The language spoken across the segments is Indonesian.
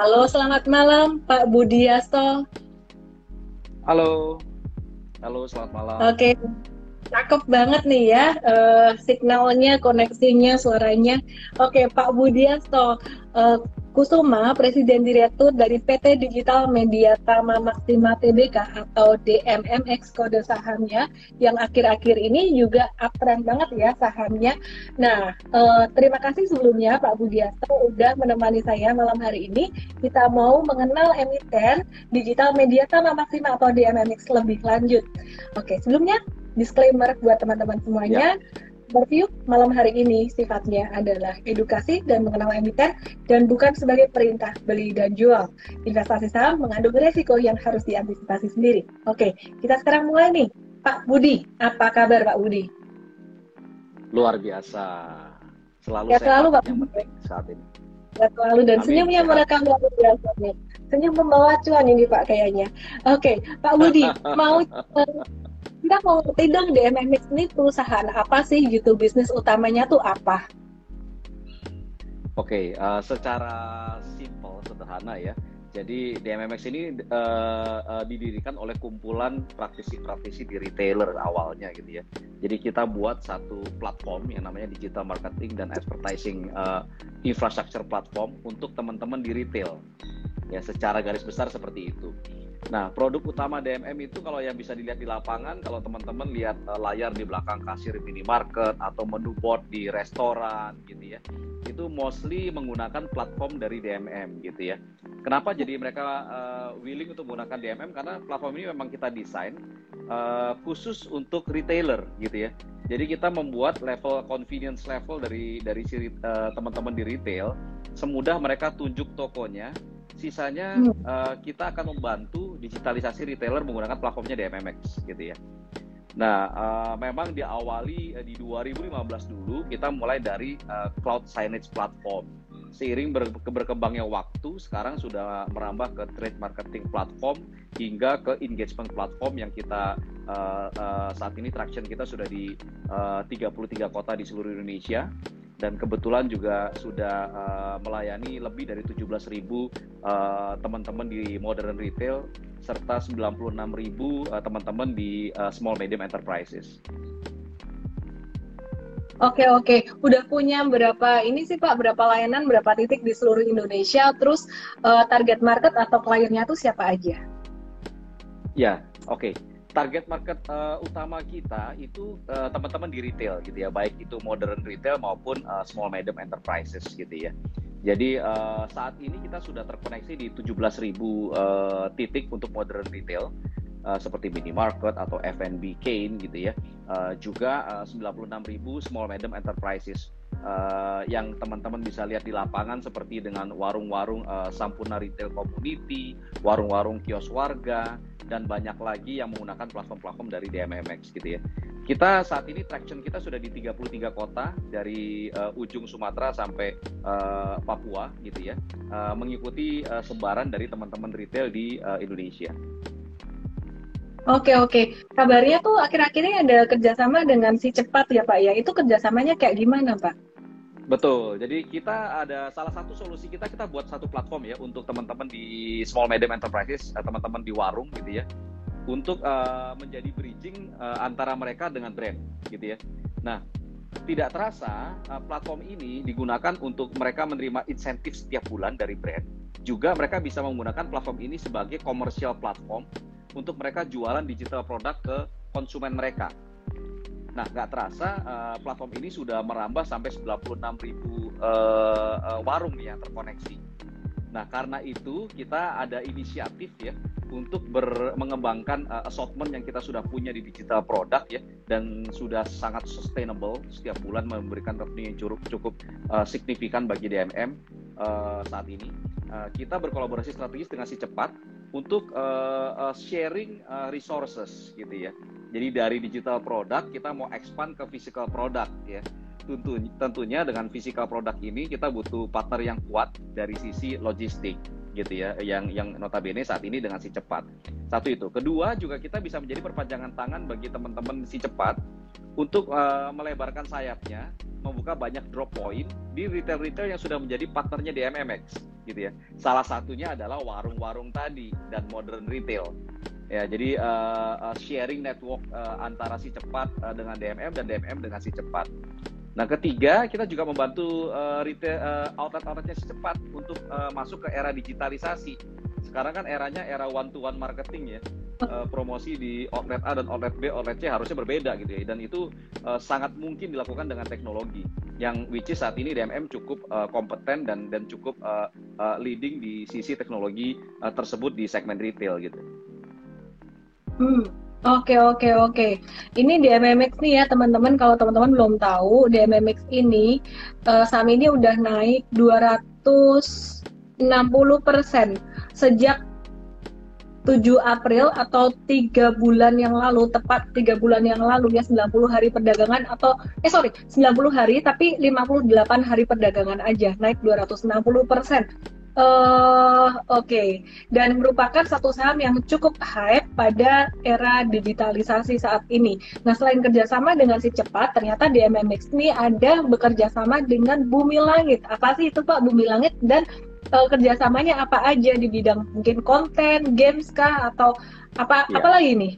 Halo, selamat malam Pak Budi Yasto. Halo, halo, selamat malam. Oke, cakep banget nih ya uh, signalnya, koneksinya, suaranya. Oke, Pak Budi Yasto, uh, Kusuma, Presiden Direktur dari PT Digital Media Tama Maksima Tbk atau DMMX kode sahamnya yang akhir-akhir ini juga uptrend banget ya sahamnya. Nah, eh, terima kasih sebelumnya Pak Budiasto udah menemani saya malam hari ini. Kita mau mengenal emiten Digital Media Tama Maksima atau DMMX lebih lanjut. Oke, sebelumnya disclaimer buat teman-teman semuanya. Ya Overview malam hari ini sifatnya adalah edukasi dan mengenal emiten dan bukan sebagai perintah beli dan jual. Investasi saham mengandung resiko yang harus diantisipasi sendiri. Oke, kita sekarang mulai nih. Pak Budi, apa kabar Pak Budi? Luar biasa. Selalu ya, selalu Pak Budi. Saat ini. Ya, selalu dan Amin. senyumnya mereka luar biasa nih. Senyum membawa cuan ini Pak kayaknya. Oke, Pak Budi, mau kita mau dong DMMX ini perusahaan apa sih gitu bisnis utamanya tuh apa? Oke, okay, uh, eh, secara simple sederhana ya. Jadi DMMX ini uh, uh, didirikan oleh kumpulan praktisi-praktisi di retailer awalnya gitu ya. Jadi kita buat satu platform yang namanya digital marketing dan advertising uh, infrastructure platform untuk teman-teman di retail. Ya, secara garis besar seperti itu. Nah, produk utama DMM itu kalau yang bisa dilihat di lapangan, kalau teman-teman lihat uh, layar di belakang kasir minimarket atau menu board di restoran gitu ya, itu mostly menggunakan platform dari DMM gitu ya. Kenapa jadi mereka uh, willing untuk menggunakan DMM? Karena platform ini memang kita desain uh, khusus untuk retailer gitu ya. Jadi kita membuat level convenience level dari dari si teman-teman uh, di retail semudah mereka tunjuk tokonya sisanya uh, kita akan membantu digitalisasi retailer menggunakan platformnya DMMX gitu ya. Nah, uh, memang diawali uh, di 2015 dulu kita mulai dari uh, cloud signage platform. Seiring ber berkembangnya waktu, sekarang sudah merambah ke trade marketing platform hingga ke engagement platform yang kita uh, uh, saat ini traction kita sudah di uh, 33 kota di seluruh Indonesia dan kebetulan juga sudah uh, melayani lebih dari 17.000 uh, teman-teman di modern retail serta 96.000 uh, teman-teman di uh, small medium enterprises. Oke oke, udah punya berapa ini sih Pak? Berapa layanan, berapa titik di seluruh Indonesia? Terus uh, target market atau kliennya tuh siapa aja? Ya, oke. Okay target market uh, utama kita itu uh, teman-teman di retail gitu ya, baik itu modern retail maupun uh, small medium enterprises gitu ya. Jadi uh, saat ini kita sudah terkoneksi di 17.000 uh, titik untuk modern retail uh, seperti minimarket atau F&B chain gitu ya. Uh, juga uh, 96.000 small medium enterprises uh, yang teman-teman bisa lihat di lapangan seperti dengan warung-warung uh, Sampurna Retail Community, warung-warung kios warga, dan banyak lagi yang menggunakan platform-platform dari DMMX gitu ya. Kita saat ini traction kita sudah di 33 kota dari uh, ujung Sumatera sampai uh, Papua gitu ya, uh, mengikuti uh, sebaran dari teman-teman retail di uh, Indonesia. Oke oke, kabarnya tuh akhir-akhir ini ada kerjasama dengan si cepat ya Pak ya. Itu kerjasamanya kayak gimana Pak? Betul. Jadi kita ada salah satu solusi kita kita buat satu platform ya untuk teman-teman di small medium enterprises, eh, teman-teman di warung gitu ya, untuk uh, menjadi bridging uh, antara mereka dengan brand gitu ya. Nah, tidak terasa uh, platform ini digunakan untuk mereka menerima insentif setiap bulan dari brand. Juga mereka bisa menggunakan platform ini sebagai komersial platform untuk mereka jualan digital produk ke konsumen mereka Nah, nggak terasa uh, platform ini sudah merambah sampai 96 ribu uh, uh, warung yang terkoneksi. Nah, karena itu kita ada inisiatif ya untuk mengembangkan uh, assortment yang kita sudah punya di digital product ya dan sudah sangat sustainable setiap bulan memberikan revenue yang cukup cukup uh, signifikan bagi DMM uh, saat ini. Uh, kita berkolaborasi strategis dengan si cepat untuk uh, uh, sharing uh, resources gitu ya jadi dari digital product kita mau expand ke physical product ya. Tentu, tentunya dengan physical product ini kita butuh partner yang kuat dari sisi logistik gitu ya yang yang notabene saat ini dengan si cepat satu itu kedua juga kita bisa menjadi perpanjangan tangan bagi teman-teman si cepat untuk uh, melebarkan sayapnya membuka banyak drop point di retail-retail yang sudah menjadi partnernya di MMX gitu ya. Salah satunya adalah warung-warung tadi dan modern retail. Ya, jadi uh, uh, sharing network uh, antara si cepat uh, dengan DMM dan DMM dengan si cepat. Nah, ketiga, kita juga membantu uh, retail uh, outlet-outletnya si cepat untuk uh, masuk ke era digitalisasi. Sekarang kan eranya era one to one marketing ya. Promosi di outlet A dan outlet B, outlet C harusnya berbeda gitu ya. Dan itu uh, sangat mungkin dilakukan dengan teknologi yang which is saat ini DMM cukup uh, kompeten dan dan cukup uh, uh, leading di sisi teknologi uh, tersebut di segmen retail gitu. Hmm. Oke oke oke. Ini DMMX nih ya teman-teman. Kalau teman-teman belum tahu, DMMX ini uh, saham ini udah naik 260 persen sejak 7 April atau tiga bulan yang lalu tepat tiga bulan yang lalu ya 90 hari perdagangan atau eh sorry 90 hari tapi 58 hari perdagangan aja naik 260 persen Uh, Oke, okay. dan merupakan satu saham yang cukup hype pada era digitalisasi saat ini. Nah, selain kerjasama dengan si cepat, ternyata di MMX ini ada bekerjasama dengan Bumi Langit. Apa sih itu Pak Bumi Langit dan uh, kerjasamanya apa aja di bidang mungkin konten, games kah atau apa ya. apa lagi nih?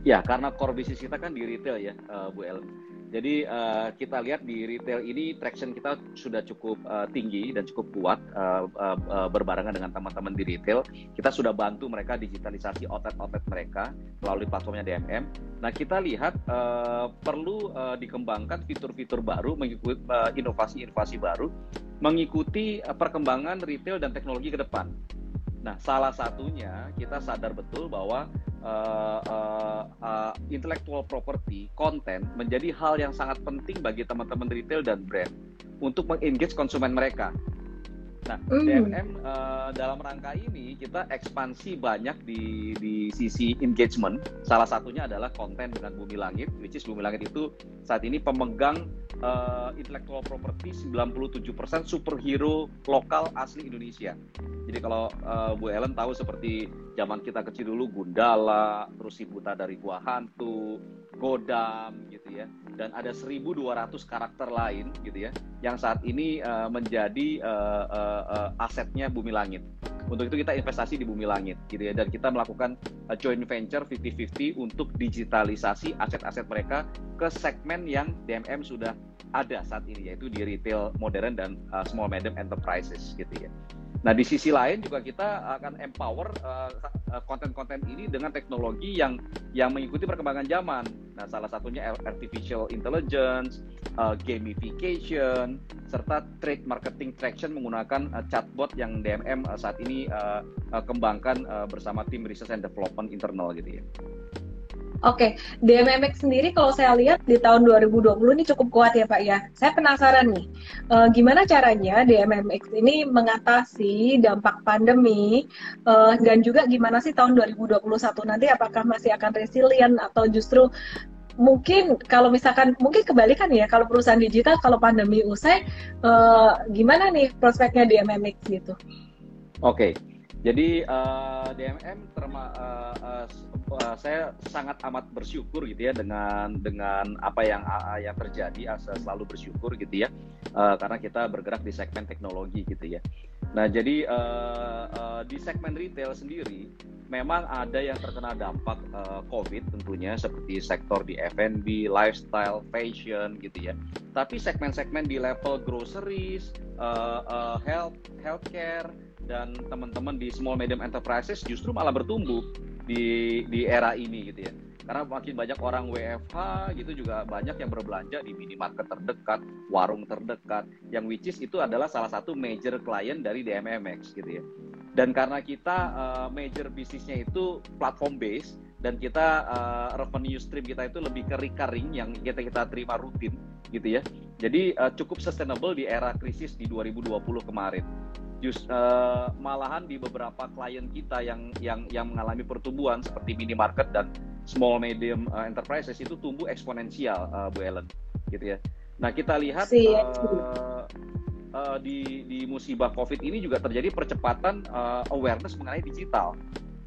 Ya, karena core bisnis kita kan di retail ya, uh, Bu Ellen jadi uh, kita lihat di retail ini traction kita sudah cukup uh, tinggi dan cukup kuat uh, uh, berbarengan dengan teman-teman di retail. Kita sudah bantu mereka digitalisasi outlet-outlet mereka melalui platformnya DMM. Nah kita lihat uh, perlu uh, dikembangkan fitur-fitur baru, mengikuti uh, inovasi-inovasi baru, mengikuti uh, perkembangan retail dan teknologi ke depan. Nah, salah satunya kita sadar betul bahwa uh, uh, uh, intellectual property, konten menjadi hal yang sangat penting bagi teman-teman retail dan brand untuk mengengage konsumen mereka. Nah, mm. DMM uh, dalam rangka ini kita ekspansi banyak di di sisi engagement. Salah satunya adalah konten dengan Bumi Langit, which is Bumi Langit itu saat ini pemegang uh, intellectual property 97% superhero lokal asli Indonesia. Jadi kalau uh, Bu Ellen tahu seperti zaman kita kecil dulu Gundala, terus si buta dari Gua Hantu, Godam gitu ya dan ada 1.200 karakter lain gitu ya yang saat ini uh, menjadi uh, uh, uh, asetnya Bumi Langit. Untuk itu kita investasi di Bumi Langit gitu ya dan kita melakukan uh, joint venture 50-50 untuk digitalisasi aset-aset mereka ke segmen yang DMM sudah ada saat ini yaitu di retail modern dan uh, small medium enterprises gitu ya. Nah, di sisi lain juga kita akan empower uh, konten-konten ini dengan teknologi yang yang mengikuti perkembangan zaman. Nah, salah satunya artificial intelligence, uh, gamification, serta trade marketing traction menggunakan uh, chatbot yang DMM uh, saat ini uh, uh, kembangkan uh, bersama tim research and development internal gitu ya. Oke, okay. DMMX sendiri kalau saya lihat di tahun 2020 ini cukup kuat ya Pak ya. Saya penasaran nih, uh, gimana caranya DMMX ini mengatasi dampak pandemi uh, dan juga gimana sih tahun 2021 nanti apakah masih akan resilient atau justru mungkin kalau misalkan mungkin kebalikan ya kalau perusahaan digital kalau pandemi usai uh, gimana nih prospeknya DMMX gitu? Oke, okay. Jadi uh, DMM terma uh, uh, uh, saya sangat amat bersyukur gitu ya dengan dengan apa yang uh, yang terjadi saya selalu bersyukur gitu ya uh, karena kita bergerak di segmen teknologi gitu ya nah jadi uh, uh, di segmen retail sendiri memang ada yang terkena dampak uh, COVID tentunya seperti sektor di F&B, lifestyle, fashion gitu ya. Tapi segmen-segmen di level groceries, uh, uh, health, healthcare dan teman-teman di small medium enterprises justru malah bertumbuh di di era ini gitu ya karena makin banyak orang WFH gitu juga banyak yang berbelanja di minimarket terdekat, warung terdekat, yang which is itu adalah salah satu major client dari DMMX gitu ya. Dan karena kita uh, major bisnisnya itu platform base dan kita uh, revenue stream kita itu lebih ke recurring yang kita kita terima rutin gitu ya. Jadi uh, cukup sustainable di era krisis di 2020 kemarin just uh, malahan di beberapa klien kita yang yang yang mengalami pertumbuhan seperti minimarket dan small medium uh, enterprises itu tumbuh eksponensial uh, Bu Ellen gitu ya. Nah kita lihat uh, uh, di di musibah COVID ini juga terjadi percepatan uh, awareness mengenai digital.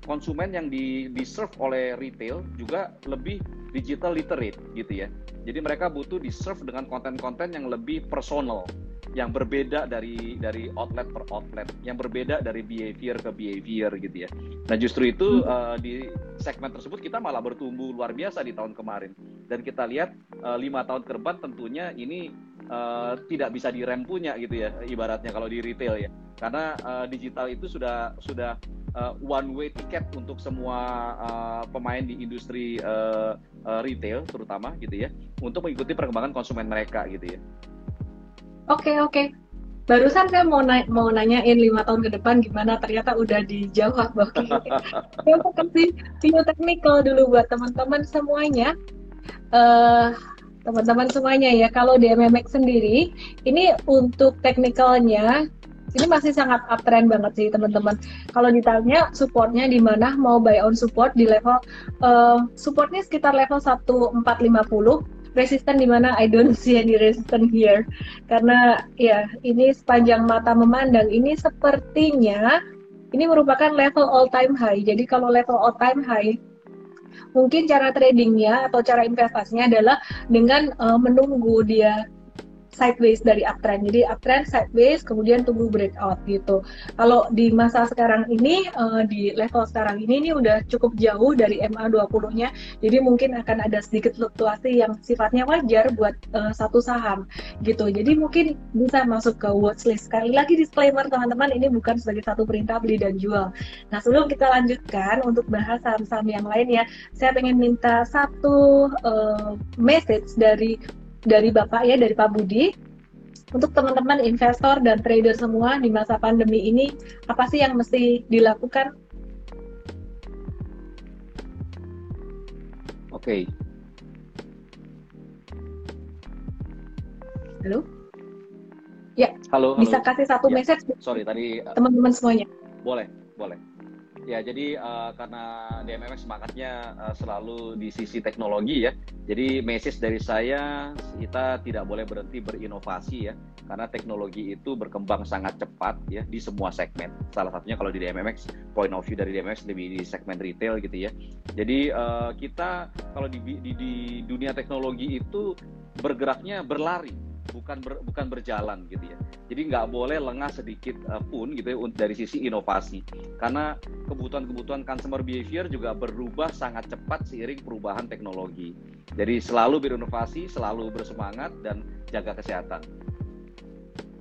Konsumen yang di, di serve oleh retail juga lebih digital literate gitu ya. Jadi mereka butuh di serve dengan konten-konten yang lebih personal yang berbeda dari dari outlet per outlet, yang berbeda dari behavior ke behavior gitu ya. Nah justru itu hmm. uh, di segmen tersebut kita malah bertumbuh luar biasa di tahun kemarin dan kita lihat uh, lima tahun ke depan tentunya ini uh, tidak bisa direm punya gitu ya ibaratnya kalau di retail ya karena uh, digital itu sudah sudah uh, one way ticket untuk semua uh, pemain di industri uh, uh, retail terutama gitu ya untuk mengikuti perkembangan konsumen mereka gitu ya. Oke okay, oke. Okay. Barusan saya mau na mau nanyain lima tahun ke depan gimana ternyata udah dijawab oke. Terima kasih technical dulu buat teman-teman semuanya. Uh, teman-teman semuanya ya kalau di MMX sendiri ini untuk teknikalnya ini masih sangat uptrend banget sih teman-teman. Kalau ditanya supportnya di mana mau buy on support di level uh, supportnya sekitar level 1450 resisten di mana I don't see any resistance here karena ya ini sepanjang mata memandang ini sepertinya ini merupakan level all time high. Jadi kalau level all time high mungkin cara tradingnya atau cara investasinya adalah dengan uh, menunggu dia sideways dari uptrend. Jadi uptrend sideways kemudian tunggu breakout gitu. Kalau di masa sekarang ini uh, di level sekarang ini ini udah cukup jauh dari MA20-nya. Jadi mungkin akan ada sedikit fluktuasi yang sifatnya wajar buat uh, satu saham gitu. Jadi mungkin bisa masuk ke watchlist. Sekali lagi disclaimer teman-teman ini bukan sebagai satu perintah beli dan jual. Nah, sebelum kita lanjutkan untuk bahas saham-saham yang lain ya, saya pengen minta satu uh, message dari dari Bapak ya, dari Pak Budi, untuk teman-teman investor dan trader semua di masa pandemi ini, apa sih yang mesti dilakukan? Oke. Okay. Halo? Ya, halo, bisa halo. kasih satu ya. message Sorry tadi uh, teman-teman semuanya. Boleh, boleh. Ya, jadi uh, karena DMMX semangatnya uh, selalu di sisi teknologi ya. Jadi message dari saya kita tidak boleh berhenti berinovasi ya, karena teknologi itu berkembang sangat cepat ya di semua segmen. Salah satunya kalau di DMMX point of view dari DMMX lebih di segmen retail gitu ya. Jadi uh, kita kalau di, di, di dunia teknologi itu bergeraknya berlari bukan ber, bukan berjalan gitu ya. Jadi nggak boleh lengah sedikit uh, pun gitu ya dari sisi inovasi karena kebutuhan-kebutuhan consumer behavior juga berubah sangat cepat seiring perubahan teknologi. Jadi selalu berinovasi, selalu bersemangat dan jaga kesehatan.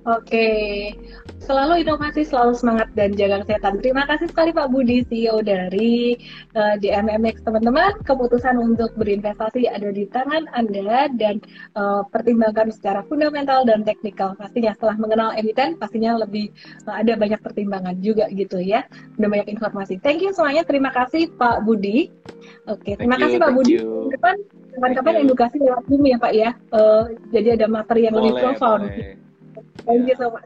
Oke, selalu inovasi, selalu semangat dan jaga kesehatan. Terima kasih sekali Pak Budi, CEO dari uh, eh, DMMX. Teman-teman, keputusan untuk berinvestasi ada di tangan Anda dan uh, pertimbangkan secara fundamental dan teknikal. Pastinya setelah mengenal emiten, pastinya lebih uh, ada banyak pertimbangan juga gitu ya. Ada banyak informasi. Thank you semuanya. Terima kasih Pak Budi. Oke, terima you, kasih Pak Budi. Depan kapan-kapan edukasi lewat Zoom ya Pak ya. Uh, jadi ada materi yang boleh, lebih profound. Boleh. Thank you so much.